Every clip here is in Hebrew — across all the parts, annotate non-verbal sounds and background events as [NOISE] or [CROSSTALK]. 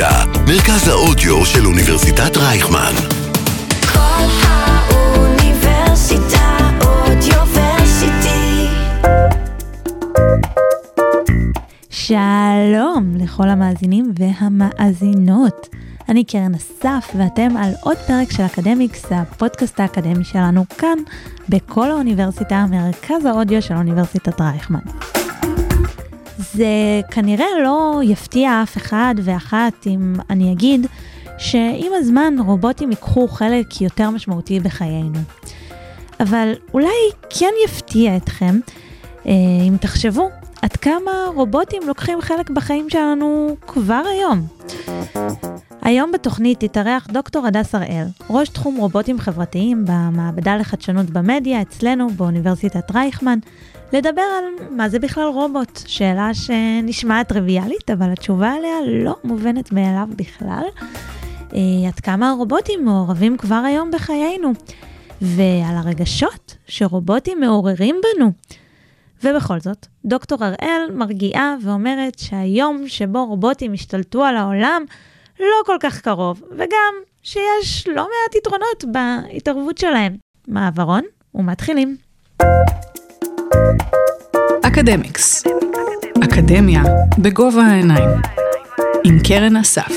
האוניברסיטה, מרכז האודיו של אוניברסיטת רייכמן. כל האוניברסיטה אודיוורסיטי. שלום לכל המאזינים והמאזינות. אני קרן אסף ואתם על עוד פרק של אקדמיקס, הפודקאסט האקדמי שלנו כאן, בכל האוניברסיטה, מרכז האודיו של אוניברסיטת רייכמן. זה כנראה לא יפתיע אף אחד ואחת אם אני אגיד שעם הזמן רובוטים ייקחו חלק יותר משמעותי בחיינו. אבל אולי כן יפתיע אתכם אה, אם תחשבו עד כמה רובוטים לוקחים חלק בחיים שלנו כבר היום. היום בתוכנית תתארח דוקטור הדס הראל, ראש תחום רובוטים חברתיים במעבדה לחדשנות במדיה אצלנו באוניברסיטת רייכמן, לדבר על מה זה בכלל רובוט, שאלה שנשמעת טריוויאלית, אבל התשובה עליה לא מובנת מאליו בכלל. אה, עד כמה הרובוטים מעורבים כבר היום בחיינו, ועל הרגשות שרובוטים מעוררים בנו. ובכל זאת, דוקטור הראל מרגיעה ואומרת שהיום שבו רובוטים השתלטו על העולם לא כל כך קרוב, וגם שיש לא מעט יתרונות בהתערבות שלהם. מעברון ומתחילים. אקדמיקס. אקדמיה בגובה העיניים. עם קרן אסף.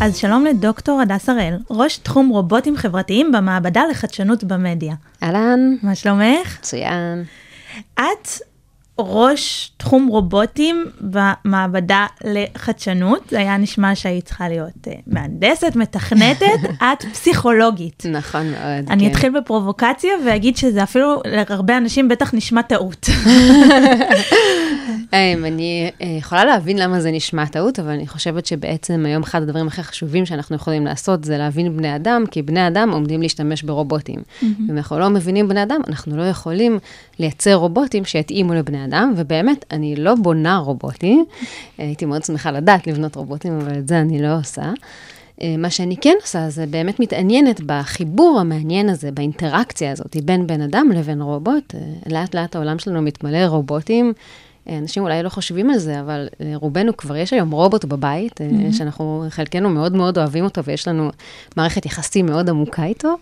אז שלום לדוקטור הדס הראל, ראש תחום רובוטים חברתיים במעבדה לחדשנות במדיה. אהלן, מה שלומך? מצוין. את ראש תחום רובוטים במעבדה לחדשנות, זה היה נשמע שהיית צריכה להיות אה, מהנדסת, מתכנתת, [LAUGHS] את פסיכולוגית. נכון מאוד, אני כן. אתחיל בפרובוקציה ואגיד שזה אפילו להרבה אנשים בטח נשמע טעות. [LAUGHS] אמ, אני אה, יכולה להבין למה זה נשמע טעות, אבל אני חושבת שבעצם היום אחד הדברים הכי חשובים שאנחנו יכולים לעשות זה להבין בני אדם, כי בני אדם עומדים להשתמש ברובוטים. אם אנחנו לא מבינים בני אדם, אנחנו לא יכולים לייצר רובוטים שיתאימו לבני אדם, ובאמת, אני לא בונה רובוטים. הייתי מאוד שמחה לדעת לבנות רובוטים, אבל את זה אני לא עושה. אה, מה שאני כן עושה, זה באמת מתעניינת בחיבור המעניין הזה, באינטראקציה הזאת בין בן אדם לבין רובוט. אה, לאט לאט העולם שלנו מתמלא רובוטים. אה, אנשים אולי לא חושבים על זה, אבל אה, רובנו כבר יש היום רובוט בבית, mm-hmm. שאנחנו, חלקנו מאוד מאוד אוהבים אותו, ויש לנו מערכת יחסים מאוד עמוקה איתו.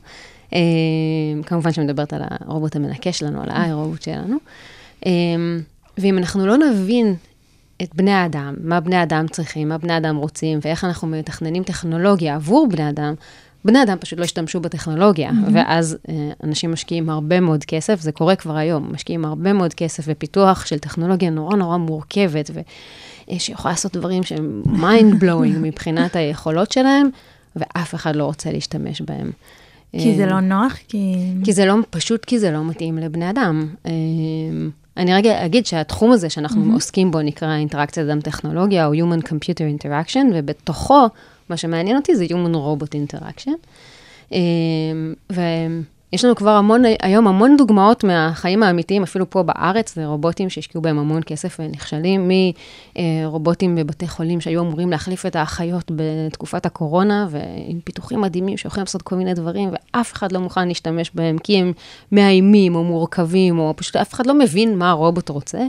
כמובן שמדברת על הרובוט המנקה שלנו, על האי רובוט שלנו. ואם אנחנו לא נבין את בני האדם, מה בני האדם צריכים, מה בני האדם רוצים, ואיך אנחנו מתכננים טכנולוגיה עבור בני אדם, בני אדם פשוט לא השתמשו בטכנולוגיה, mm-hmm. ואז אה, אנשים משקיעים הרבה מאוד כסף, זה קורה כבר היום, משקיעים הרבה מאוד כסף בפיתוח של טכנולוגיה נורא נורא מורכבת, ושיכולה לעשות דברים שהם mind blowing [LAUGHS] מבחינת היכולות שלהם, ואף אחד לא רוצה להשתמש בהם. כי זה אה, לא נוח, כי... כי זה לא, פשוט כי זה לא מתאים לבני אדם. אה, אני רגע אגיד שהתחום הזה שאנחנו mm-hmm. עוסקים בו נקרא אינטראקציית אדם-טכנולוגיה, או Human Computer Interaction, ובתוכו, מה שמעניין אותי זה Human Robot Interaction. אה, ויש לנו כבר המון, היום המון דוגמאות מהחיים האמיתיים, אפילו פה בארץ, זה רובוטים שהשקיעו בהם המון כסף ונכשלים, מרובוטים בבתי חולים שהיו אמורים להחליף את האחיות בתקופת הקורונה, ועם פיתוחים מדהימים שיכולים לעשות כל מיני דברים, ואף אחד לא מוכן להשתמש בהם, כי הם מאיימים או מורכבים, או פשוט אף אחד לא מבין מה הרובוט רוצה.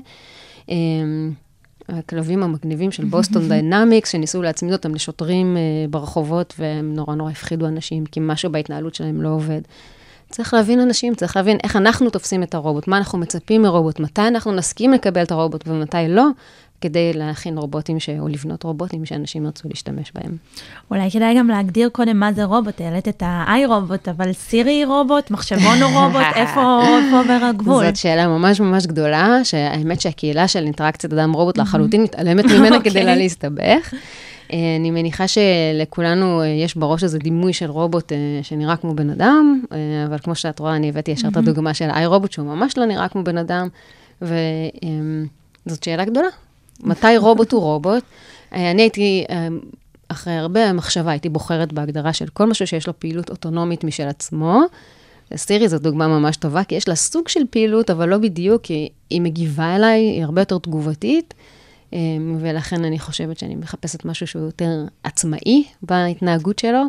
הכלבים המגניבים של Boston Dynamics, [LAUGHS] שניסו להצמיד אותם לשוטרים אה, ברחובות, והם נורא נורא הפחידו אנשים, כי משהו בהתנהלות שלהם לא עובד. צריך להבין אנשים, צריך להבין איך אנחנו תופסים את הרובוט, מה אנחנו מצפים מרובוט, מתי אנחנו נסכים לקבל את הרובוט ומתי לא, כדי להכין רובוטים, ש... או לבנות רובוטים שאנשים ירצו להשתמש בהם. אולי כדאי גם להגדיר קודם מה זה רובוט, העלית את ה-i רובוט, אבל סירי היא רובוט, מחשבון הוא רובוט, [LAUGHS] איפה איפה עובר הגבול? זאת שאלה ממש ממש גדולה, שהאמת שהקהילה של אינטראקציית אדם רובוט לחלוטין מתעלמת ממנה [LAUGHS] כדי לא אוקיי. להסתבך. אה, אני מניחה שלכולנו אה, יש בראש איזה דימוי של רובוט אה, שנראה כמו בן אדם, אבל כמו שאת רואה, אני הבאתי ישר את הדוגמה של איי רובוט, שהוא ממש לא נראה כמו בן אדם, וזאת שאלה גדולה. מתי רובוט הוא רובוט? אה, אני הייתי, אה, אחרי הרבה מחשבה, הייתי בוחרת בהגדרה של כל משהו שיש לו פעילות אוטונומית משל עצמו. סירי זו דוגמה ממש טובה, כי יש לה סוג של פעילות, אבל לא בדיוק, כי היא מגיבה אליי, היא הרבה יותר תגובתית, אה, ולכן אני חושבת שאני מחפשת משהו שהוא יותר עצמאי בהתנהגות שלו.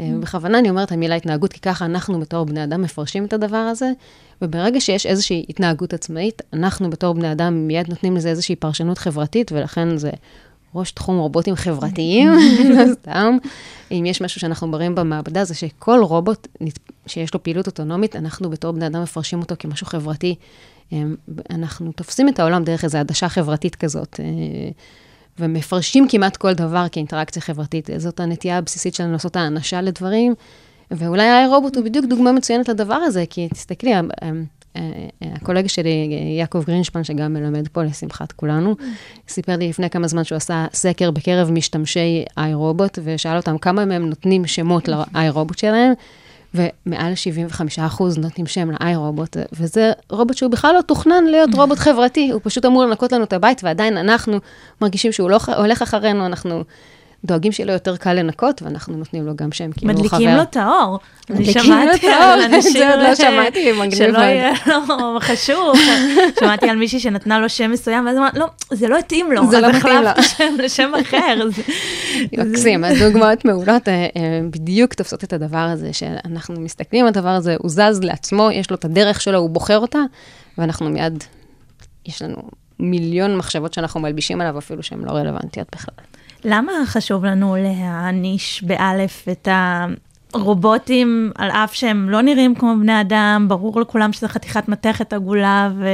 אה, בכוונה אני אומרת המילה התנהגות, כי ככה אנחנו בתור בני אדם מפרשים את הדבר הזה, וברגע שיש איזושהי התנהגות עצמאית, אנחנו בתור בני אדם מיד נותנים לזה איזושהי פרשנות חברתית, ולכן זה ראש תחום רובוטים חברתיים, [LAUGHS] לא סתם. אם יש משהו שאנחנו מראים במעבדה, זה שכל רובוט שיש לו פעילות אוטונומית, אנחנו בתור בני אדם מפרשים אותו כמשהו חברתי. אמ, אנחנו תופסים את העולם דרך איזו עדשה חברתית כזאת, אה, ומפרשים כמעט כל דבר כאינטראקציה חברתית. זאת הנטייה הבסיסית שלנו לעשות האנשה לדברים, ואולי האי-רובוט הוא בדיוק דוגמה מצוינת לדבר הזה, כי תסתכלי, אמ, אה, אה, הקולגה שלי, יעקב גרינשפן, שגם מלמד פה לשמחת כולנו, סיפר לי לפני כמה זמן שהוא עשה סקר בקרב משתמשי איי רובוט, ושאל אותם כמה מהם נותנים שמות לאיי רובוט שלהם, ומעל 75% נותנים שם לאיי רובוט, וזה רובוט שהוא בכלל לא תוכנן להיות רובוט חברתי, הוא פשוט אמור לנקות לנו את הבית, ועדיין אנחנו מרגישים שהוא לא הולך אחרינו, אנחנו דואגים שיהיה לו יותר קל לנקות, ואנחנו נותנים לו גם שם, כאילו הוא חבר. מדליקים לו את האור. מדליקים לו את האור. את [LAUGHS] זה עוד לא שמעתי, מגניב שלא. יהיה לו חשוך. שמעתי על מישהי שנתנה לו שם מסוים, ואז אמרה, לא, זה לא התאים לו. זה לא מתאים אז לו." החלפתי שם לשם אחר. מקסים, הדוגמאות מעולות אה, אה, בדיוק תופסות את הדבר הזה, שאנחנו מסתכלים על הדבר הזה, הוא זז לעצמו, יש לו את הדרך שלו, הוא בוחר אותה, ואנחנו מיד, יש לנו מיליון מחשבות שאנחנו מלבישים עליו, אפילו שהן לא רלוונטיות בכלל. למה חשוב לנו להעניש באלף את הרובוטים, על אף שהם לא נראים כמו בני אדם, ברור לכולם שזה חתיכת מתכת עגולה, ו...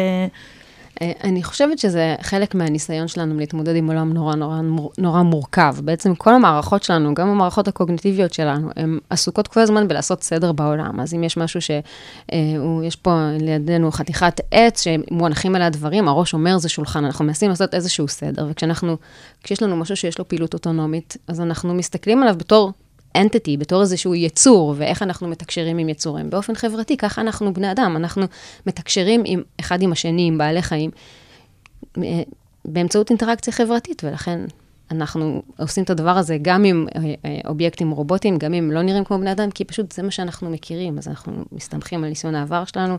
אה, אני חושבת שזה חלק מהניסיון שלנו להתמודד עם עולם נורא נורא נורא מורכב. בעצם כל המערכות שלנו, גם המערכות הקוגניטיביות שלנו, הן עסוקות כל הזמן בלעשות סדר בעולם. אז אם יש משהו שיש פה לידינו חתיכת עץ שמונחים עליה דברים, הראש אומר זה שולחן, אנחנו מנסים לעשות איזשהו סדר. וכשאנחנו, כשיש לנו משהו שיש לו פעילות אוטונומית, אז אנחנו מסתכלים עליו בתור entity, בתור איזשהו יצור, ואיך אנחנו מתקשרים עם יצורים. באופן חברתי, ככה אנחנו בני אדם, אנחנו מתקשרים עם אחד עם השני, עם בעלי חיים, אה, באמצעות אינטראקציה חברתית, ולכן אנחנו עושים את הדבר הזה גם עם אה, אה, אובייקטים רובוטיים, גם אם לא נראים כמו בני אדם, כי פשוט זה מה שאנחנו מכירים, אז אנחנו מסתמכים על ניסיון העבר שלנו.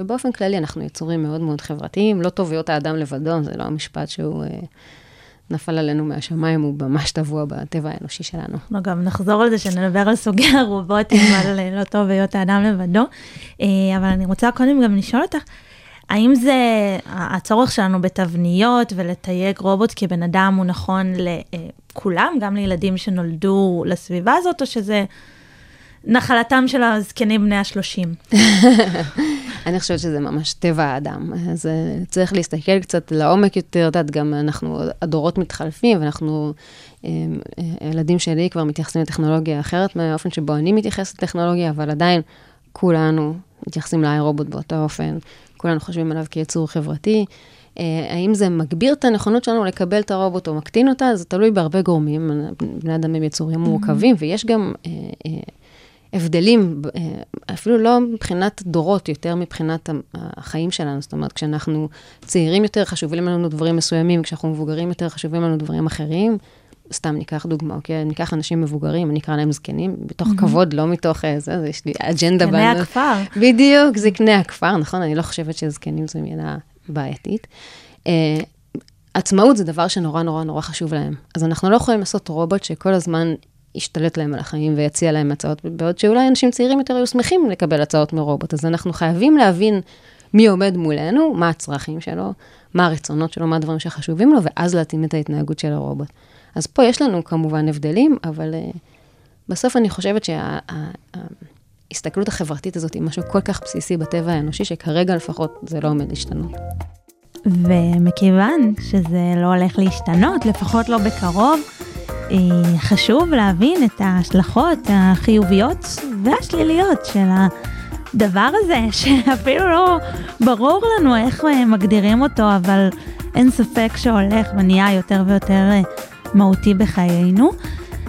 ובאופן כללי אנחנו יצורים מאוד מאוד חברתיים, לא טוב להיות האדם לבדו, זה לא המשפט שהוא נפל עלינו מהשמיים, הוא ממש טבוע בטבע האנושי שלנו. לא, גם נחזור על זה שנדבר על סוגי הרובוטים, [LAUGHS] על לא טוב היות האדם לבדו. אה, אבל אני רוצה קודם גם לשאול אותך, האם זה הצורך שלנו בתבניות ולתייג רובוט כבן אדם הוא נכון לכולם, גם לילדים שנולדו לסביבה הזאת, או שזה נחלתם של הזקנים בני השלושים? [LAUGHS] אני חושבת שזה ממש טבע האדם. אז אה, צריך להסתכל קצת לעומק יותר, את יודעת, גם אנחנו, הדורות מתחלפים, ואנחנו, אה, אה, הילדים שלי כבר מתייחסים לטכנולוגיה אחרת מהאופן שבו אני מתייחסת לטכנולוגיה, אבל עדיין כולנו מתייחסים לאי רובוט באותו אופן, כולנו חושבים עליו כיצור חברתי. האם זה מגביר את הנכונות שלנו לקבל את הרובוט או מקטין אותה? זה תלוי בהרבה גורמים. בני אדם הם יצורים מורכבים, ויש גם... אה, אה, הבדלים, אה, אפילו לא מבחינת דורות, יותר מבחינת החיים שלנו. זאת אומרת, כשאנחנו צעירים יותר, חשובים לנו דברים מסוימים, כשאנחנו מבוגרים יותר, חשובים לנו דברים אחרים. סתם ניקח דוגמה, אוקיי? ניקח אנשים מבוגרים, אני אקרא להם זקנים, מתוך mm-hmm. כבוד, לא מתוך איזה, זה, יש לי אג'נדה. זקני הכפר. בדיוק, זקני הכפר, נכון? אני לא חושבת שזקנים זו מילה בעייתית. Uh, עצמאות זה דבר שנורא נורא נורא חשוב להם. אז אנחנו לא יכולים לעשות רובוט שכל הזמן ישתלט להם על החיים ויציע להם הצעות, בעוד שאולי אנשים צעירים יותר היו שמחים לקבל הצעות מרובוט. אז אנחנו חייבים להבין מי עומד מולנו, מה הצרכים שלו, מה הרצונות שלו, מה הדברים שחשובים לו, ואז להתאים את ההתנהגות של הרובוט. אז פה יש לנו כמובן הבדלים, אבל uh, בסוף אני חושבת שההסתכלות שה, החברתית הזאת היא משהו כל כך בסיסי בטבע האנושי, שכרגע לפחות זה לא עומד להשתנות. ומכיוון שזה לא הולך להשתנות, לפחות לא בקרוב, חשוב להבין את ההשלכות החיוביות והשליליות של הדבר הזה, [LAUGHS] שאפילו לא ברור לנו איך מגדירים אותו, אבל אין ספק שהולך ונהיה יותר ויותר מהותי בחיינו.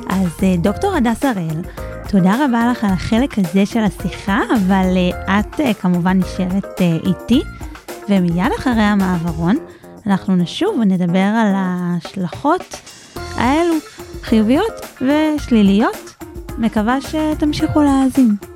אז דוקטור הדס הראל, תודה רבה לך על החלק הזה של השיחה, אבל את כמובן נשארת איתי, ומיד אחרי המעברון אנחנו נשוב ונדבר על ההשלכות האלו, חיוביות ושליליות. מקווה שתמשיכו להאזין.